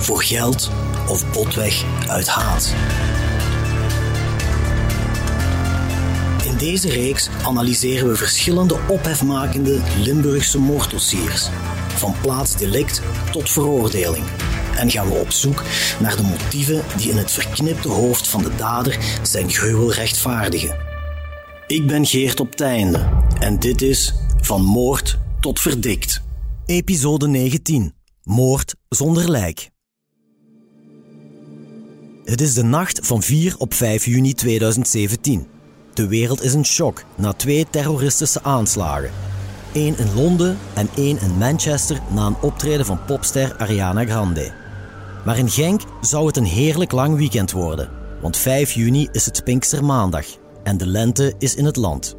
voor geld of botweg uit haat. In deze reeks analyseren we verschillende ophefmakende Limburgse moorddossiers, van plaatsdelict tot veroordeling. En gaan we op zoek naar de motieven die in het verknipte hoofd van de dader zijn gruwel rechtvaardigen. Ik ben Geert op Teinde en dit is Van Moord tot Verdikt. Episode 19. Moord zonder lijk. Het is de nacht van 4 op 5 juni 2017. De wereld is in shock na twee terroristische aanslagen. Eén in Londen en één in Manchester na een optreden van popster Ariana Grande. Maar in Genk zou het een heerlijk lang weekend worden, want 5 juni is het Pinkstermaandag en de lente is in het land.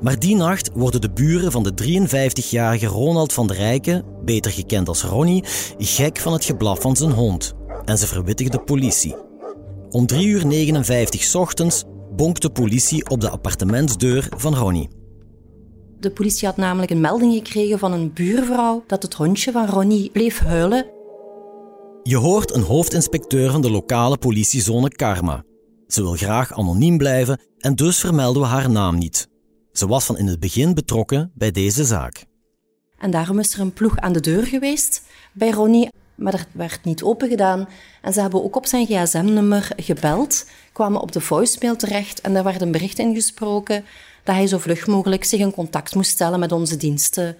Maar die nacht worden de buren van de 53-jarige Ronald van der Rijken, beter gekend als Ronnie, gek van het geblaf van zijn hond en ze verwittigden de politie. Om 3 uur 59 ochtends bonkt de politie op de appartementsdeur van Ronnie. De politie had namelijk een melding gekregen van een buurvrouw dat het hondje van Ronnie bleef huilen. Je hoort een hoofdinspecteur van de lokale politiezone Karma. Ze wil graag anoniem blijven en dus vermelden we haar naam niet. Ze was van in het begin betrokken bij deze zaak. En daarom is er een ploeg aan de deur geweest bij Ronnie, maar er werd niet opengedaan. En ze hebben ook op zijn gsm-nummer gebeld, kwamen op de voicemail terecht en daar werd een bericht ingesproken dat hij zo vlug mogelijk zich in contact moest stellen met onze diensten.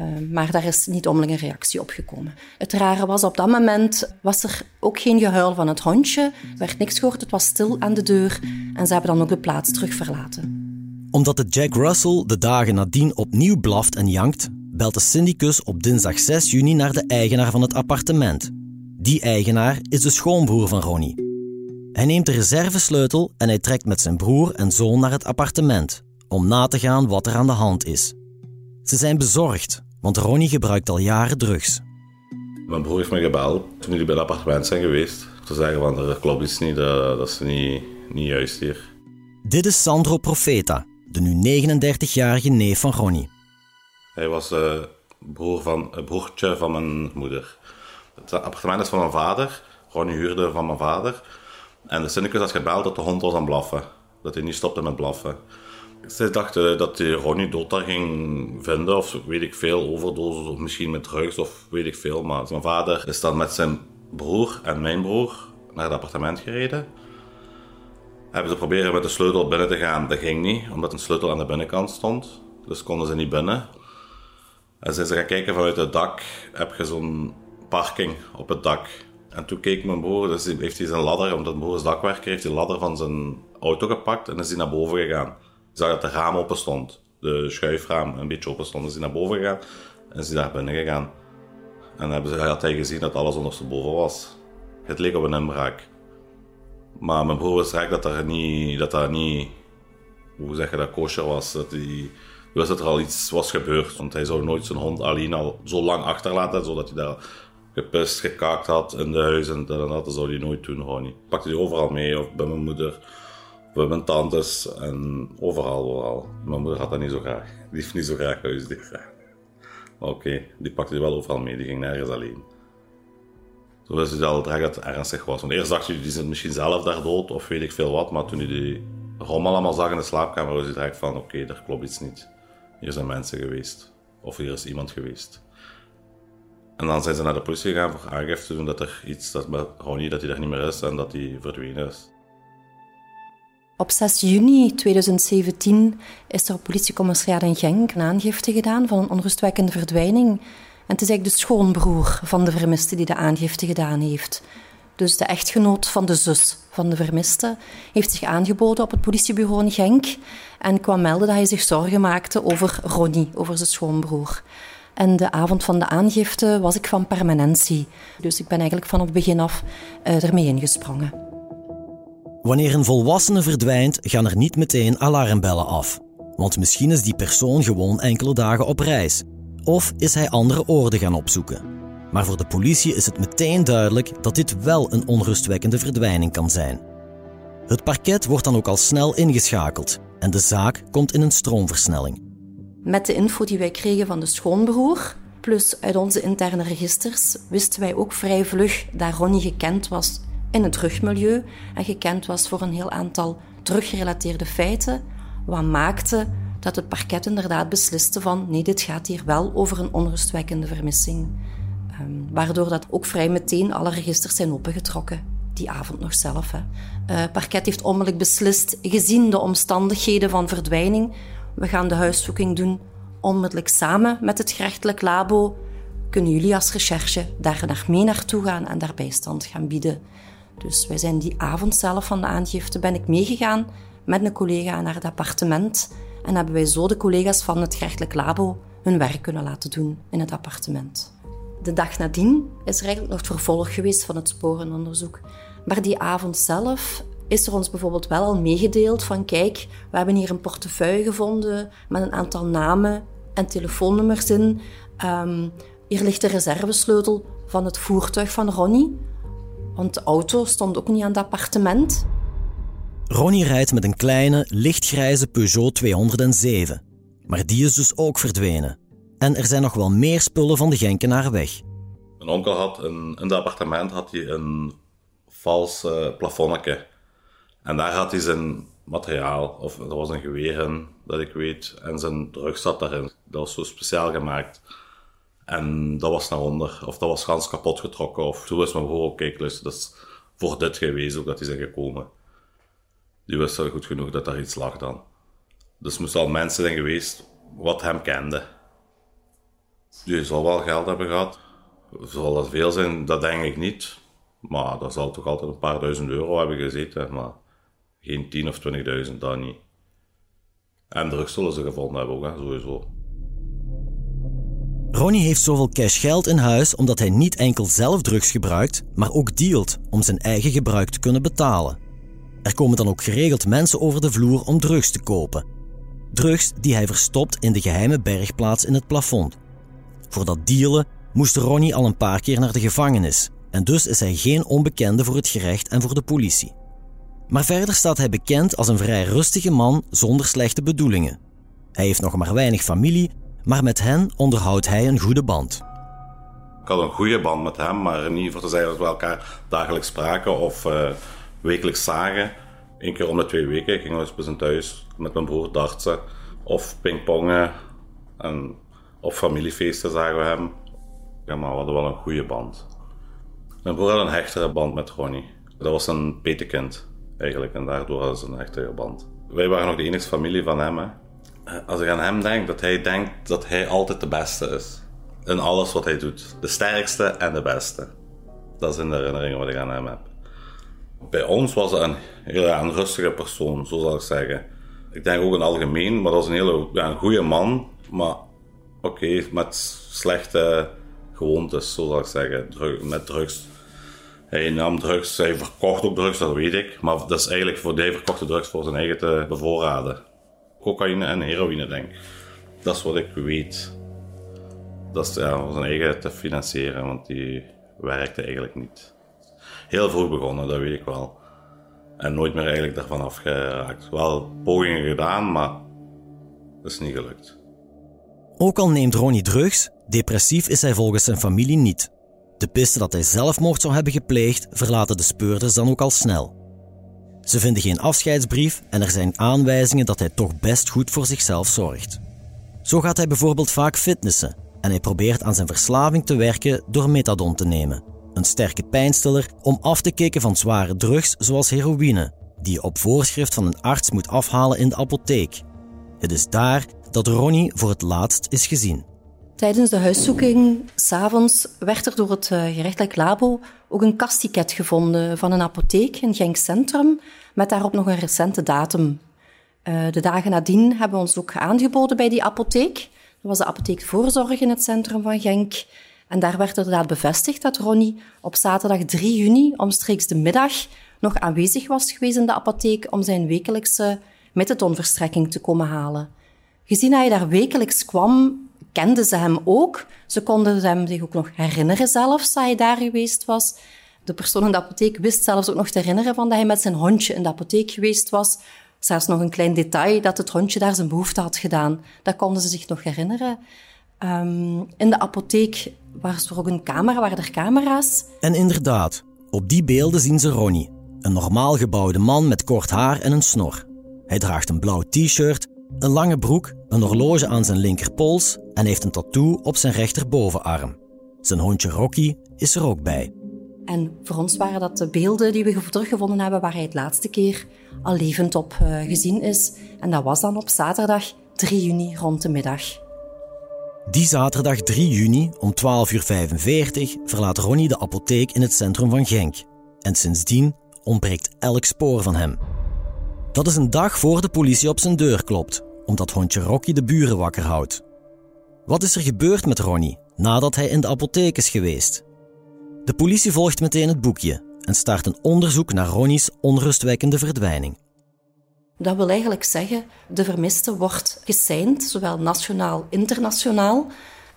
Uh, maar daar is niet onmiddellijk een reactie op gekomen. Het rare was, op dat moment was er ook geen gehuil van het hondje. Er werd niks gehoord, het was stil aan de deur. En ze hebben dan ook de plaats terug verlaten omdat de Jack Russell de dagen nadien opnieuw blaft en jankt, belt de syndicus op dinsdag 6 juni naar de eigenaar van het appartement. Die eigenaar is de schoonbroer van Ronnie. Hij neemt de reservesleutel en hij trekt met zijn broer en zoon naar het appartement om na te gaan wat er aan de hand is. Ze zijn bezorgd, want Ronnie gebruikt al jaren drugs. Mijn broer heeft me gebeld toen jullie bij het appartement zijn geweest. Te zeggen van er klopt iets niet, dat, dat is niet, niet juist hier. Dit is Sandro Profeta, de nu 39-jarige neef van Ronnie. Hij was uh, broer van, een broertje van mijn moeder. Het appartement is van mijn vader. Ronnie huurde van mijn vader. En de syndicus had gebeld dat de hond was aan blaffen. Dat hij niet stopte met blaffen. Ze dachten dat hij Ronnie dood daar ging vinden, of weet ik veel, overdosis, of misschien met drugs, of weet ik veel. Maar mijn vader is dan met zijn broer en mijn broer naar het appartement gereden. Hebben ze proberen met de sleutel binnen te gaan. Dat ging niet, omdat een sleutel aan de binnenkant stond. Dus konden ze niet binnen. En zijn ze gaan kijken vanuit het dak. Heb je zo'n parking op het dak. En toen keek mijn broer, dus heeft hij zijn ladder, omdat mijn broer is dakwerker, heeft hij de ladder van zijn auto gepakt en is hij naar boven gegaan. Hij zag dat de raam open stond. De schuifraam een beetje open stond. Is hij naar boven gegaan en is hij daar binnen gegaan. En hebben ze, had hij gezien dat alles ondersteboven was. Het leek op een inbraak. Maar mijn broer direct dat dat niet, dat dat niet, hoe zeg je dat, kosher was. Dat hij wist dat er al iets was gebeurd. Want hij zou nooit zijn hond alleen al zo lang achterlaten, zodat hij daar gepist, gekaakt had in de huis en dat en dat. Dat zou hij nooit doen, gewoon. Pakte hij overal mee, of bij mijn moeder, bij mijn tantes en overal, overal. Mijn moeder had dat niet zo graag. Die heeft niet zo graag huisdier. Maar oké, die pakte hij wel overal mee, die ging nergens alleen. Toen wist hij al dat het ernstig was. Want eerst dacht je, die zit misschien zelf daar dood of weet ik veel wat. Maar toen hij die rommel allemaal zag in de slaapkamer, was hij direct van, oké, daar klopt iets niet. Hier zijn mensen geweest. Of hier is iemand geweest. En dan zijn ze naar de politie gegaan voor aangifte te doen dat er iets, dat met Ronnie, dat hij er niet meer is en dat hij verdwenen is. Op 6 juni 2017 is er op politiecommissariat in Genk een aangifte gedaan van een onrustwekkende verdwijning en het is eigenlijk de schoonbroer van de vermiste die de aangifte gedaan heeft. Dus de echtgenoot van de zus van de vermiste heeft zich aangeboden op het politiebureau in Genk en kwam melden dat hij zich zorgen maakte over Ronnie, over zijn schoonbroer. En de avond van de aangifte was ik van permanentie. Dus ik ben eigenlijk vanaf het begin af uh, ermee ingesprongen. Wanneer een volwassene verdwijnt, gaan er niet meteen alarmbellen af. Want misschien is die persoon gewoon enkele dagen op reis. Of is hij andere oorden gaan opzoeken. Maar voor de politie is het meteen duidelijk dat dit wel een onrustwekkende verdwijning kan zijn. Het parket wordt dan ook al snel ingeschakeld en de zaak komt in een stroomversnelling. Met de info die wij kregen van de schoonbroer, plus uit onze interne registers, wisten wij ook vrij vlug dat Ronnie gekend was in het rugmilieu en gekend was voor een heel aantal teruggerelateerde feiten, wat maakte dat het parket inderdaad besliste van nee, dit gaat hier wel over een onrustwekkende vermissing. Um, waardoor dat ook vrij meteen alle registers zijn opengetrokken. Die avond nog zelf. Hè. Uh, parket heeft onmiddellijk beslist, gezien de omstandigheden van verdwijning, we gaan de huiszoeking doen onmiddellijk samen met het gerechtelijk labo. Kunnen jullie als recherche daar naar mee naartoe gaan en daar bijstand gaan bieden? Dus wij zijn die avond zelf van de aangifte ben ik meegegaan met een collega naar het appartement en hebben wij zo de collega's van het gerechtelijk labo hun werk kunnen laten doen in het appartement. De dag nadien is er eigenlijk nog het vervolg geweest van het sporenonderzoek. Maar die avond zelf is er ons bijvoorbeeld wel al meegedeeld van kijk, we hebben hier een portefeuille gevonden met een aantal namen en telefoonnummers in. Um, hier ligt de reservesleutel van het voertuig van Ronnie, want de auto stond ook niet aan het appartement. Ronnie rijdt met een kleine, lichtgrijze Peugeot 207. Maar die is dus ook verdwenen. En er zijn nog wel meer spullen van de Genkenaar weg. Mijn onkel had een, in het appartement had hij een vals uh, plafonnetje. En daar had hij zijn materiaal, of er was een geweer in, dat ik weet, en zijn drugs zat daarin. Dat was zo speciaal gemaakt. En dat was naar onder, of dat was gans kapot getrokken, of toen was mijn broer, kijk, luister, dat is voor dit geweest ook dat die zijn gekomen. Die wist wel goed genoeg dat daar iets lag dan. Dus moesten al mensen zijn geweest wat hem kenden. Die zal wel geld hebben gehad. Zal dat veel zijn? Dat denk ik niet. Maar dat zal toch altijd een paar duizend euro hebben gezeten. Maar geen 10 of 20.000, dat niet. En drugs zullen ze gevonden hebben ook, hè, sowieso. Ronnie heeft zoveel cash geld in huis omdat hij niet enkel zelf drugs gebruikt, maar ook dealt om zijn eigen gebruik te kunnen betalen. Er komen dan ook geregeld mensen over de vloer om drugs te kopen. Drugs die hij verstopt in de geheime bergplaats in het plafond. Voor dat dealen moest Ronnie al een paar keer naar de gevangenis en dus is hij geen onbekende voor het gerecht en voor de politie. Maar verder staat hij bekend als een vrij rustige man zonder slechte bedoelingen. Hij heeft nog maar weinig familie, maar met hen onderhoudt hij een goede band. Ik had een goede band met hem, maar niet voor te zeggen dat we elkaar dagelijks spraken of uh, wekelijks zagen. Eén keer om de twee weken gingen we eens thuis met mijn broer dartsen of pingpongen. En op familiefeesten zagen we hem. Ja, maar we hadden wel een goede band. Mijn broer had een hechtere band met Ronnie. Dat was een petekind eigenlijk. En daardoor hadden ze een echte band. Wij waren nog de enige familie van hem. Hè. Als ik aan hem denk, dat hij denkt dat hij altijd de beste is. In alles wat hij doet. De sterkste en de beste. Dat zijn de herinneringen wat ik aan hem heb. Bij ons was hij een hele rustige persoon, zo zal ik zeggen. Ik denk ook in het algemeen, maar dat was een hele ja, een goede man. Maar oké, met slechte gewoontes, zo zal ik zeggen. met drugs hij nam drugs, hij verkocht ook drugs, dat weet ik. Maar dat is eigenlijk voor hij verkochte drugs voor zijn eigen te bevoorraden. Cocaïne en heroïne, denk ik. Dat is wat ik weet. Dat is ja, zijn eigen te financieren, want die werkte eigenlijk niet. Heel vroeg begonnen, dat weet ik wel. En nooit meer eigenlijk daarvan afgeraakt. Wel pogingen gedaan, maar dat is niet gelukt. Ook al neemt Ronnie drugs, depressief is hij volgens zijn familie niet. De piste dat hij zelfmoord zou hebben gepleegd, verlaten de speurders dan ook al snel. Ze vinden geen afscheidsbrief en er zijn aanwijzingen dat hij toch best goed voor zichzelf zorgt. Zo gaat hij bijvoorbeeld vaak fitnessen en hij probeert aan zijn verslaving te werken door methadon te nemen, een sterke pijnstiller om af te kicken van zware drugs zoals heroïne, die je op voorschrift van een arts moet afhalen in de apotheek. Het is daar dat Ronnie voor het laatst is gezien. Tijdens de huiszoeking, s'avonds, werd er door het eh, gerechtelijk labo ook een kasttiket gevonden van een apotheek in Genk Centrum, met daarop nog een recente datum. Uh, de dagen nadien hebben we ons ook aangeboden bij die apotheek. was de apotheek Voorzorg in het centrum van Genk. En daar werd inderdaad bevestigd dat Ronnie op zaterdag 3 juni, omstreeks de middag, nog aanwezig was geweest in de apotheek om zijn wekelijkse methadonverstrekking te komen halen. Gezien hij daar wekelijks kwam, kenden ze hem ook. Ze konden hem zich ook nog herinneren zelfs dat hij daar geweest was. De persoon in de apotheek wist zelfs ook nog te herinneren van dat hij met zijn hondje in de apotheek geweest was. Zelfs nog een klein detail dat het hondje daar zijn behoefte had gedaan. Dat konden ze zich nog herinneren. Um, in de apotheek was er ook een camera, waren er camera's. En inderdaad, op die beelden zien ze Ronnie. Een normaal gebouwde man met kort haar en een snor. Hij draagt een blauw t-shirt, een lange broek, een horloge aan zijn linkerpols en heeft een tattoo op zijn rechterbovenarm. Zijn hondje Rocky is er ook bij. En voor ons waren dat de beelden die we teruggevonden hebben waar hij het laatste keer al levend op uh, gezien is. En dat was dan op zaterdag 3 juni rond de middag. Die zaterdag 3 juni om 12.45 uur verlaat Ronnie de apotheek in het centrum van Genk. En sindsdien ontbreekt elk spoor van hem. Dat is een dag voor de politie op zijn deur klopt, omdat hondje Rocky de buren wakker houdt. Wat is er gebeurd met Ronnie nadat hij in de apotheek is geweest? De politie volgt meteen het boekje en start een onderzoek naar Ronnie's onrustwekkende verdwijning. Dat wil eigenlijk zeggen, de vermiste wordt geseind, zowel nationaal, internationaal.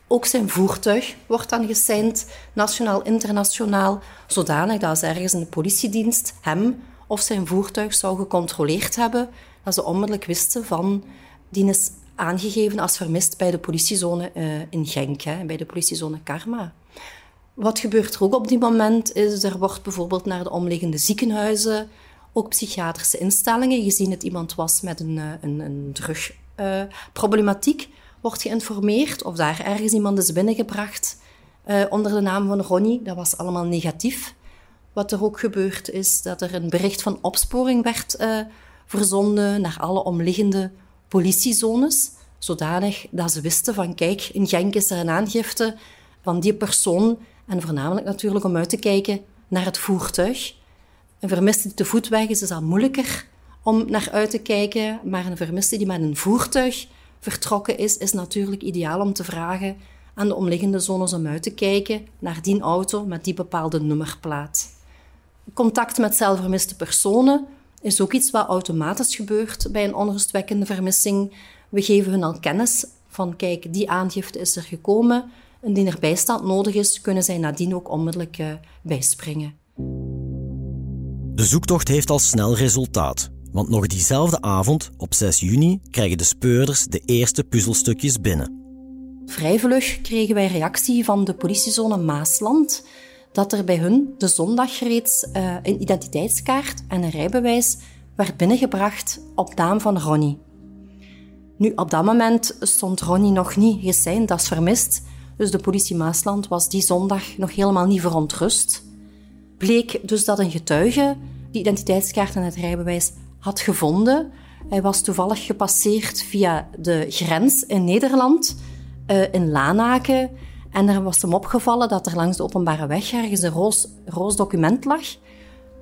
Ook zijn voertuig wordt dan geseind, nationaal, internationaal, zodanig dat ergens de politiedienst hem of zijn voertuig zou gecontroleerd hebben, dat ze onmiddellijk wisten van, die is aangegeven als vermist bij de politiezone uh, in Genk, hè, bij de politiezone Karma. Wat gebeurt er ook op die moment is, er wordt bijvoorbeeld naar de omliggende ziekenhuizen, ook psychiatrische instellingen, gezien het iemand was met een, eh, een, een drugproblematiek, uh, wordt geïnformeerd of daar ergens iemand is binnengebracht onder de naam van Ronnie. Dat was allemaal negatief. Wat er ook gebeurd is, dat er een bericht van opsporing werd uh, verzonden naar alle omliggende politiezones, zodanig dat ze wisten van kijk, in Genk is er een aangifte van die persoon en voornamelijk natuurlijk om uit te kijken naar het voertuig. Een vermiste die te voet weg is, is al moeilijker om naar uit te kijken, maar een vermiste die met een voertuig vertrokken is, is natuurlijk ideaal om te vragen aan de omliggende zones om uit te kijken naar die auto met die bepaalde nummerplaat. Contact met zelfvermiste personen is ook iets wat automatisch gebeurt bij een onrustwekkende vermissing. We geven hun al kennis van, kijk, die aangifte is er gekomen. Indien er bijstand nodig is, kunnen zij nadien ook onmiddellijk uh, bijspringen. De zoektocht heeft al snel resultaat. Want nog diezelfde avond, op 6 juni, krijgen de speurders de eerste puzzelstukjes binnen. Vrij vlug kregen wij reactie van de politiezone Maasland dat er bij hun de zondag reeds uh, een identiteitskaart en een rijbewijs werd binnengebracht op naam van Ronnie. Nu, op dat moment stond Ronnie nog niet geseind als vermist, dus de politie Maasland was die zondag nog helemaal niet verontrust. Bleek dus dat een getuige die identiteitskaart en het rijbewijs had gevonden. Hij was toevallig gepasseerd via de grens in Nederland, uh, in Lanaken, en er was hem opgevallen dat er langs de openbare weg ergens een roos, document lag.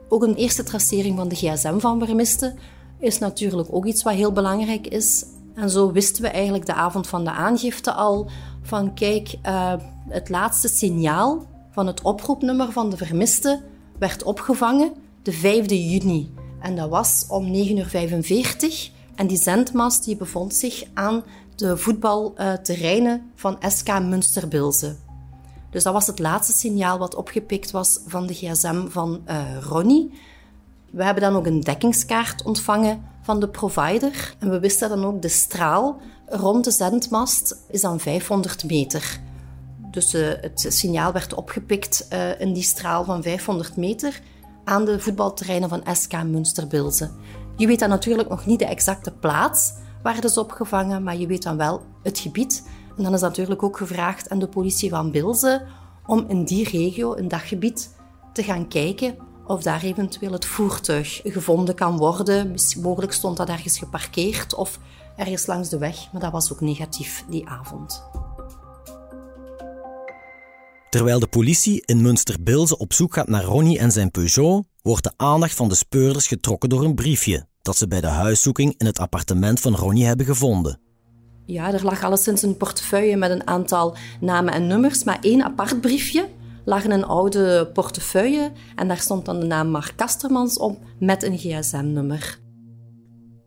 Ook een eerste tracering van de gsm van vermiste is natuurlijk ook iets wat heel belangrijk is. En zo wisten we eigenlijk de avond van de aangifte al van kijk, uh, het laatste signaal van het oproepnummer van de vermiste werd opgevangen de 5e juni. En dat was om 9.45 uur. En die zendmast die bevond zich aan de voetbalterreinen van SK Münsterbilze. Dus dat was het laatste signaal wat opgepikt was van de gsm van uh, Ronnie. We hebben dan ook een dekkingskaart ontvangen van de provider. En we wisten dan ook de straal rond de zendmast is dan 500 meter. Dus uh, het signaal werd opgepikt uh, in die straal van 500 meter aan de voetbalterreinen van SK Münsterbilze. Je weet dan natuurlijk nog niet de exacte plaats, werden ze opgevangen, maar je weet dan wel het gebied. En dan is natuurlijk ook gevraagd aan de politie van Bilze om in die regio, in dat gebied, te gaan kijken of daar eventueel het voertuig gevonden kan worden. Mogelijk stond dat ergens geparkeerd of ergens langs de weg, maar dat was ook negatief die avond. Terwijl de politie in Münster-Bilze op zoek gaat naar Ronnie en zijn Peugeot, wordt de aandacht van de speurders getrokken door een briefje dat ze bij de huiszoeking in het appartement van Ronnie hebben gevonden. Ja, er lag alleszins een portefeuille met een aantal namen en nummers, maar één apart briefje lag in een oude portefeuille en daar stond dan de naam Mark Kastermans op met een gsm-nummer.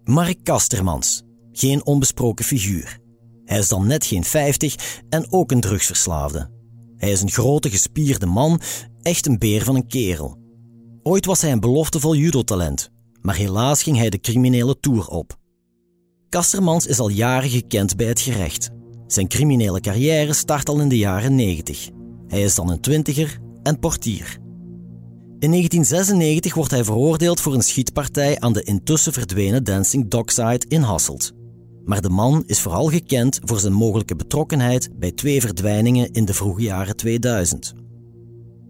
Mark Kastermans, geen onbesproken figuur. Hij is dan net geen 50 en ook een drugsverslaafde. Hij is een grote gespierde man, echt een beer van een kerel. Ooit was hij een beloftevol judotalent, maar helaas ging hij de criminele tour op. Kastermans is al jaren gekend bij het gerecht. Zijn criminele carrière start al in de jaren 90. Hij is dan een twintiger en portier. In 1996 wordt hij veroordeeld voor een schietpartij aan de intussen verdwenen Dancing Dockside in Hasselt. Maar de man is vooral gekend voor zijn mogelijke betrokkenheid bij twee verdwijningen in de vroege jaren 2000.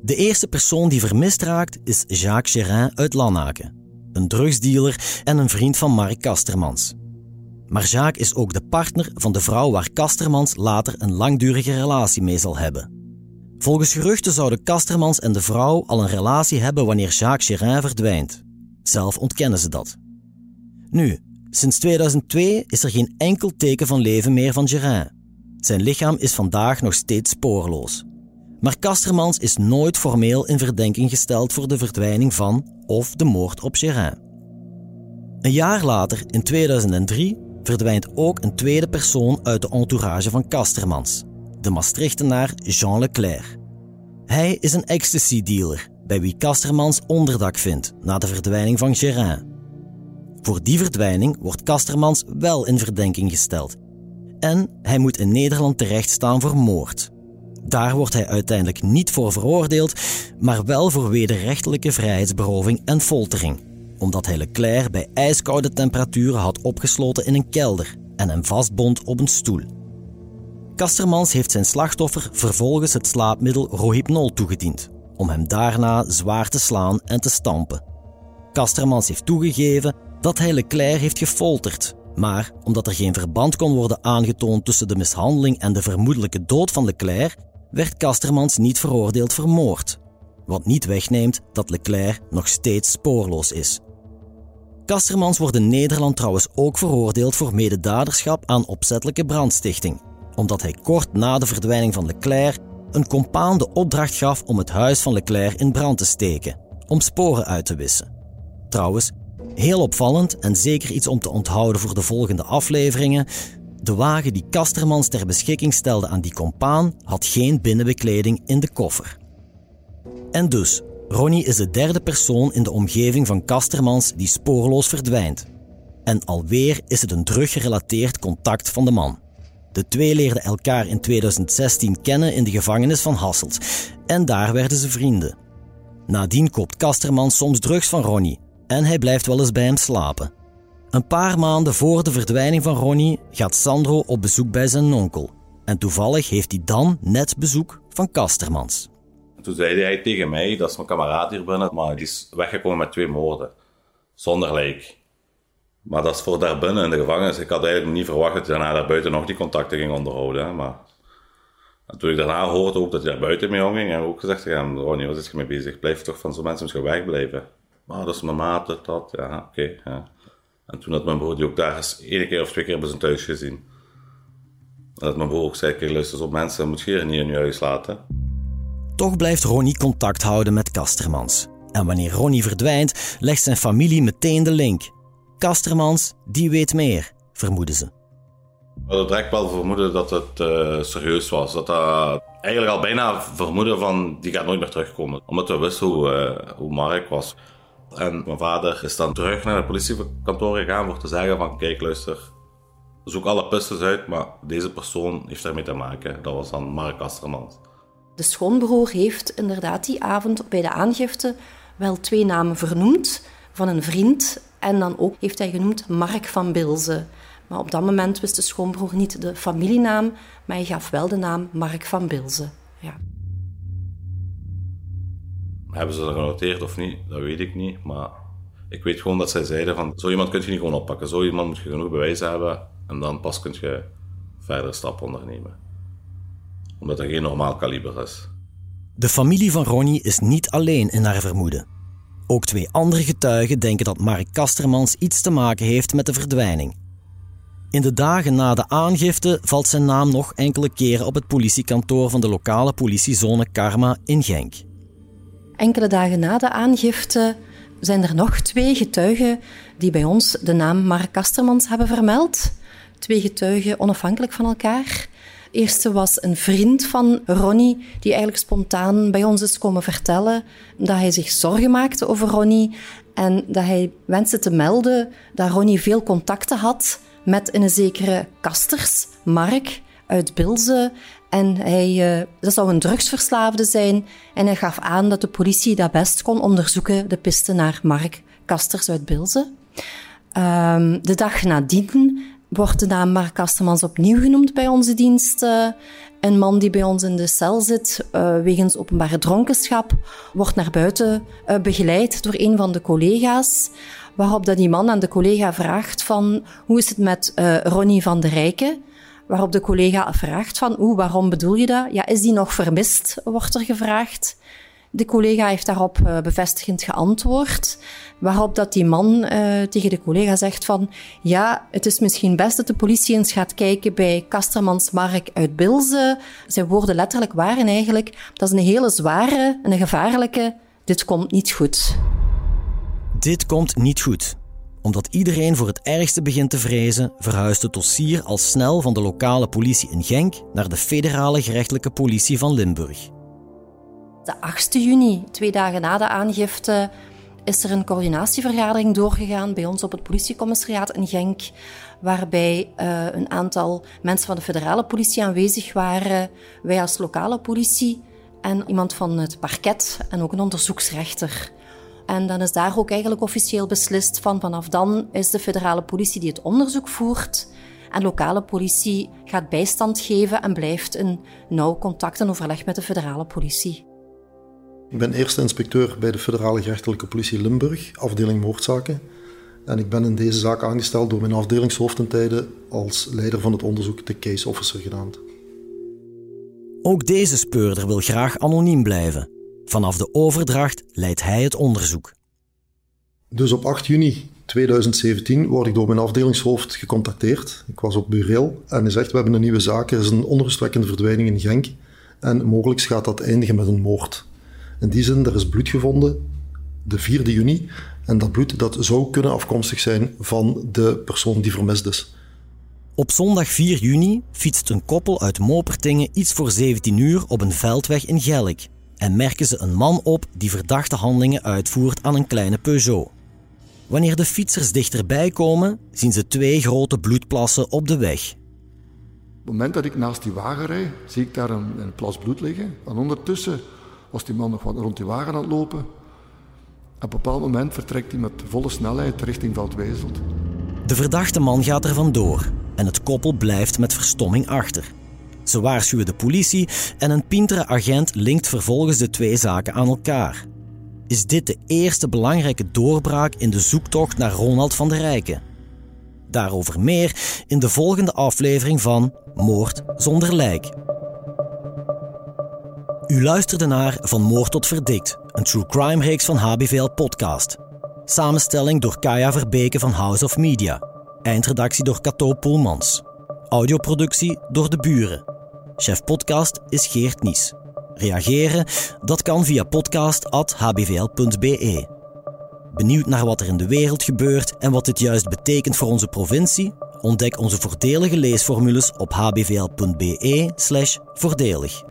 De eerste persoon die vermist raakt is Jacques Gérin uit Lanaken, een drugsdealer en een vriend van Mark Kastermans. Maar Jacques is ook de partner van de vrouw waar Kastermans later een langdurige relatie mee zal hebben. Volgens geruchten zouden Kastermans en de vrouw al een relatie hebben wanneer Jacques Gérin verdwijnt. Zelf ontkennen ze dat. Nu, sinds 2002 is er geen enkel teken van leven meer van Gérin. Zijn lichaam is vandaag nog steeds spoorloos. Maar Kastermans is nooit formeel in verdenking gesteld voor de verdwijning van of de moord op Gérin. Een jaar later, in 2003, verdwijnt ook een tweede persoon uit de entourage van Kastermans, de Maastrichtenaar Jean Leclerc. Hij is een ecstasy-dealer bij wie Kastermans onderdak vindt na de verdwijning van Gérin. Voor die verdwijning wordt Kastermans wel in verdenking gesteld. En hij moet in Nederland terechtstaan voor moord. Daar wordt hij uiteindelijk niet voor veroordeeld, maar wel voor wederrechtelijke vrijheidsberoving en foltering, omdat hij Leclerc bij ijskoude temperaturen had opgesloten in een kelder en hem vastbond op een stoel. Kastermans heeft zijn slachtoffer vervolgens het slaapmiddel Rohypnol toegediend, om hem daarna zwaar te slaan en te stampen. Kastermans heeft toegegeven dat hij Leclerc heeft gefolterd, maar omdat er geen verband kon worden aangetoond tussen de mishandeling en de vermoedelijke dood van Leclerc, werd Kastermans niet veroordeeld voor moord, wat niet wegneemt dat Leclerc nog steeds spoorloos is. Kastermans wordt in Nederland trouwens ook veroordeeld voor mededaderschap aan opzettelijke brandstichting, omdat hij kort na de verdwijning van Leclerc een compaan de opdracht gaf om het huis van Leclerc in brand te steken, om sporen uit te wissen. Trouwens, heel opvallend en zeker iets om te onthouden voor de volgende afleveringen, de wagen die Kastermans ter beschikking stelde aan die compaan had geen binnenbekleding in de koffer. En dus, Ronnie is de derde persoon in de omgeving van Kastermans die spoorloos verdwijnt. En alweer is het een druggerelateerd contact van de man. De twee leerden elkaar in 2016 kennen in de gevangenis van Hasselt en daar werden ze vrienden. Nadien koopt Kastermans soms drugs van Ronnie en hij blijft wel eens bij hem slapen. Een paar maanden voor de verdwijning van Ronnie gaat Sandro op bezoek bij zijn onkel. En toevallig heeft hij dan net bezoek van Kastermans. Toen zei hij tegen mij, dat is mijn kameraad hier binnen, maar die is weggekomen met twee moorden. Zonder lijk. Maar dat is voor daar binnen in de gevangenis. Ik had eigenlijk niet verwacht dat hij daarna daar buiten nog die contacten ging onderhouden. Maar en toen ik daarna hoorde ook dat hij daar buiten mee omging, heb ik ook gezegd tegen Ronnie, wat is je mee bezig? Blijf toch van zo'n mensen misschien wegblijven. Maar dat is mijn maat, dat, ja, oké. ja. En toen had mijn broer die ook daar eens één keer of twee keer bij zijn thuis gezien. En dat mijn broer ook zei, kijk luister op mensen, moet je hier niet in je huis laten. Toch blijft Ronnie contact houden met Kastermans. En wanneer Ronnie verdwijnt, legt zijn familie meteen de link. Kastermans, die weet meer, vermoeden ze. We hadden direct wel vermoeden dat het uh, serieus was. Dat dat eigenlijk al bijna vermoeden van, die gaat nooit meer terugkomen. Omdat we wisten hoe, uh, hoe Mark was. En mijn vader is dan terug naar het politiekantoor gegaan voor te zeggen van kijk luister, zoek alle pistes uit, maar deze persoon heeft ermee te maken. Dat was dan Mark Kastermans. De schoonbroer heeft inderdaad die avond bij de aangifte wel twee namen vernoemd van een vriend en dan ook heeft hij genoemd Mark van Bilze. Maar op dat moment wist de schoonbroer niet de familienaam, maar hij gaf wel de naam Mark van Bilze. Ja. Hebben ze dat genoteerd of niet? Dat weet ik niet. Maar ik weet gewoon dat zij zeiden van zo iemand kun je niet gewoon oppakken. Zo iemand moet je genoeg bewijs hebben en dan pas kun je verder stappen ondernemen. Omdat er geen normaal kaliber is. De familie van Ronnie is niet alleen in haar vermoeden. Ook twee andere getuigen denken dat Mark Kastermans iets te maken heeft met de verdwijning. In de dagen na de aangifte valt zijn naam nog enkele keren op het politiekantoor van de lokale politiezone Karma in Genk. Enkele dagen na de aangifte zijn er nog twee getuigen die bij ons de naam Mark Kastermans hebben vermeld. Twee getuigen onafhankelijk van elkaar. Eerste was een vriend van Ronnie, die eigenlijk spontaan bij ons is komen vertellen dat hij zich zorgen maakte over Ronnie en dat hij wenste te melden dat Ronnie veel contacten had met een zekere Kasters, Mark, uit Bilze. En hij, uh, dat zou een drugsverslaafde zijn. En hij gaf aan dat de politie dat best kon onderzoeken, de piste naar Mark Kasters uit Bilze. Um, de dag nadien wordt de naam Mark Kastemans opnieuw genoemd bij onze dienst. Uh, een man die bij ons in de cel zit uh, wegens openbare dronkenschap wordt naar buiten begeleid door een van de collega's. Waarop dat die man aan de collega vraagt van hoe is het met Ronnie van der Rijken? Waarop de collega vraagt van hoe, waarom bedoel je dat? Ja, is die nog vermist? Wordt er gevraagd. De collega heeft daarop uh, bevestigend geantwoord, waarop dat die man uh, tegen de collega zegt van ja, het is misschien best dat de politie eens gaat kijken bij Kastermans Mark uit Bilze. Zijn woorden letterlijk waren eigenlijk, dat is een hele zware en een gevaarlijke, dit komt niet goed. Dit komt niet goed. Omdat iedereen voor het ergste begint te vrezen, verhuist het dossier al snel van de lokale politie in Genk naar de federale gerechtelijke politie van Limburg. De 8 juni, twee dagen na de aangifte, is er een coördinatievergadering doorgegaan bij ons op het politiecommissariaat in Genk, waarbij uh, een aantal mensen van de federale politie aanwezig waren, wij als lokale politie en iemand van het parket en ook een onderzoeksrechter. En dan is daar ook eigenlijk officieel beslist van vanaf dan is de federale politie die het onderzoek voert en lokale politie gaat bijstand geven en blijft in nauw contact en overleg met de federale politie. Ik ben eerste inspecteur bij de Federale Gerechtelijke Politie Limburg, afdeling moordzaken. En ik ben in deze zaak aangesteld door mijn afdelingshoofd in tijden als leider van het onderzoek de case officer genaamd. Ook deze speurder wil graag anoniem blijven. Vanaf de overdracht leidt hij het onderzoek. Dus op 8 juni 2017 word ik door mijn afdelingshoofd gecontacteerd. Ik was op bureel en hij zegt: We hebben een nieuwe zaak. Er is een onrustwekkende verdwijning in Genk. En mogelijk gaat dat eindigen met een moord. In die zin, er is bloed gevonden, de 4e juni. En dat bloed dat zou kunnen afkomstig zijn van de persoon die vermist is. Op zondag 4 juni fietst een koppel uit Mopertingen iets voor 17 uur op een veldweg in Gelk en merken ze een man op die verdachte handelingen uitvoert aan een kleine Peugeot. Wanneer de fietsers dichterbij komen, zien ze twee grote bloedplassen op de weg. Op het moment dat ik naast die wagen rijd, zie ik daar een, een plas bloed liggen. En ondertussen was die man nog wat rond die wagen aan het lopen. Op een bepaald moment vertrekt hij met volle snelheid richting Veldwezelt. De verdachte man gaat er vandoor en het koppel blijft met verstomming achter. Ze waarschuwen de politie en een pintere agent linkt vervolgens de twee zaken aan elkaar. Is dit de eerste belangrijke doorbraak in de zoektocht naar Ronald van der Rijken? Daarover meer in de volgende aflevering van Moord zonder lijk. U luisterde naar Van Moord tot Verdikt, een true crime reeks van HBVL Podcast. Samenstelling door Kaya Verbeke van House of Media. Eindredactie door Cato Poelmans. Audioproductie door de buren. Chef podcast is Geert Nies. Reageren? Dat kan via podcast.hbvl.be. Benieuwd naar wat er in de wereld gebeurt en wat dit juist betekent voor onze provincie? Ontdek onze voordelige leesformules op hbvl.be/voordelig.